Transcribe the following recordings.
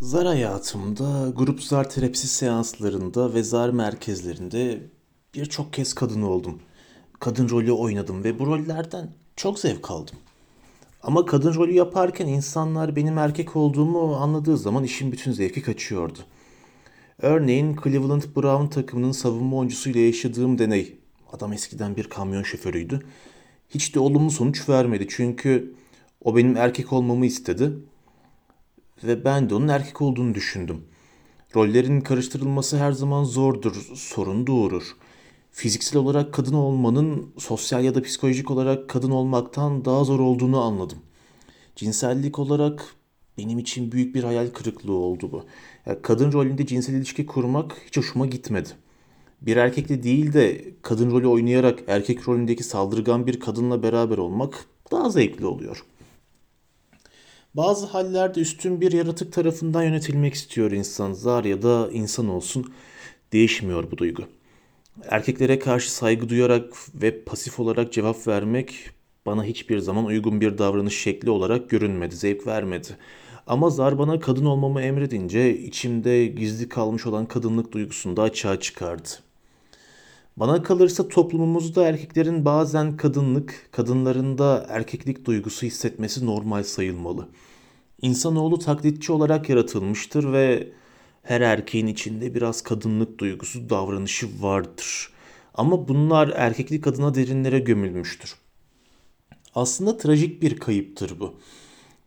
Zar hayatımda, grup zar terapisi seanslarında ve zar merkezlerinde birçok kez kadın oldum. Kadın rolü oynadım ve bu rollerden çok zevk aldım. Ama kadın rolü yaparken insanlar benim erkek olduğumu anladığı zaman işin bütün zevki kaçıyordu. Örneğin Cleveland Brown takımının savunma oyuncusuyla yaşadığım deney. Adam eskiden bir kamyon şoförüydü. Hiç de olumlu sonuç vermedi çünkü o benim erkek olmamı istedi ve ben de onun erkek olduğunu düşündüm. Rollerin karıştırılması her zaman zordur, sorun doğurur. Fiziksel olarak kadın olmanın sosyal ya da psikolojik olarak kadın olmaktan daha zor olduğunu anladım. Cinsellik olarak benim için büyük bir hayal kırıklığı oldu bu. Ya kadın rolünde cinsel ilişki kurmak hiç hoşuma gitmedi. Bir erkekle değil de kadın rolü oynayarak erkek rolündeki saldırgan bir kadınla beraber olmak daha zevkli oluyor. Bazı hallerde üstün bir yaratık tarafından yönetilmek istiyor insan. Zar ya da insan olsun değişmiyor bu duygu. Erkeklere karşı saygı duyarak ve pasif olarak cevap vermek bana hiçbir zaman uygun bir davranış şekli olarak görünmedi, zevk vermedi. Ama zar bana kadın olmamı emredince içimde gizli kalmış olan kadınlık duygusunu da açığa çıkardı. Bana kalırsa toplumumuzda erkeklerin bazen kadınlık, kadınların da erkeklik duygusu hissetmesi normal sayılmalı. İnsanoğlu taklitçi olarak yaratılmıştır ve her erkeğin içinde biraz kadınlık duygusu, davranışı vardır. Ama bunlar erkeklik adına derinlere gömülmüştür. Aslında trajik bir kayıptır bu.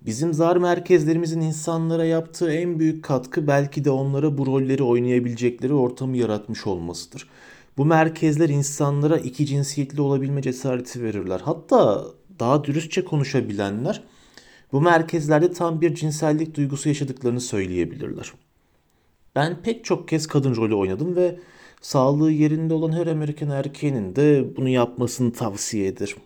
Bizim zar merkezlerimizin insanlara yaptığı en büyük katkı belki de onlara bu rolleri oynayabilecekleri ortamı yaratmış olmasıdır. Bu merkezler insanlara iki cinsiyetli olabilme cesareti verirler. Hatta daha dürüstçe konuşabilenler bu merkezlerde tam bir cinsellik duygusu yaşadıklarını söyleyebilirler. Ben pek çok kez kadın rolü oynadım ve sağlığı yerinde olan her Amerikan erkeğinin de bunu yapmasını tavsiye ederim.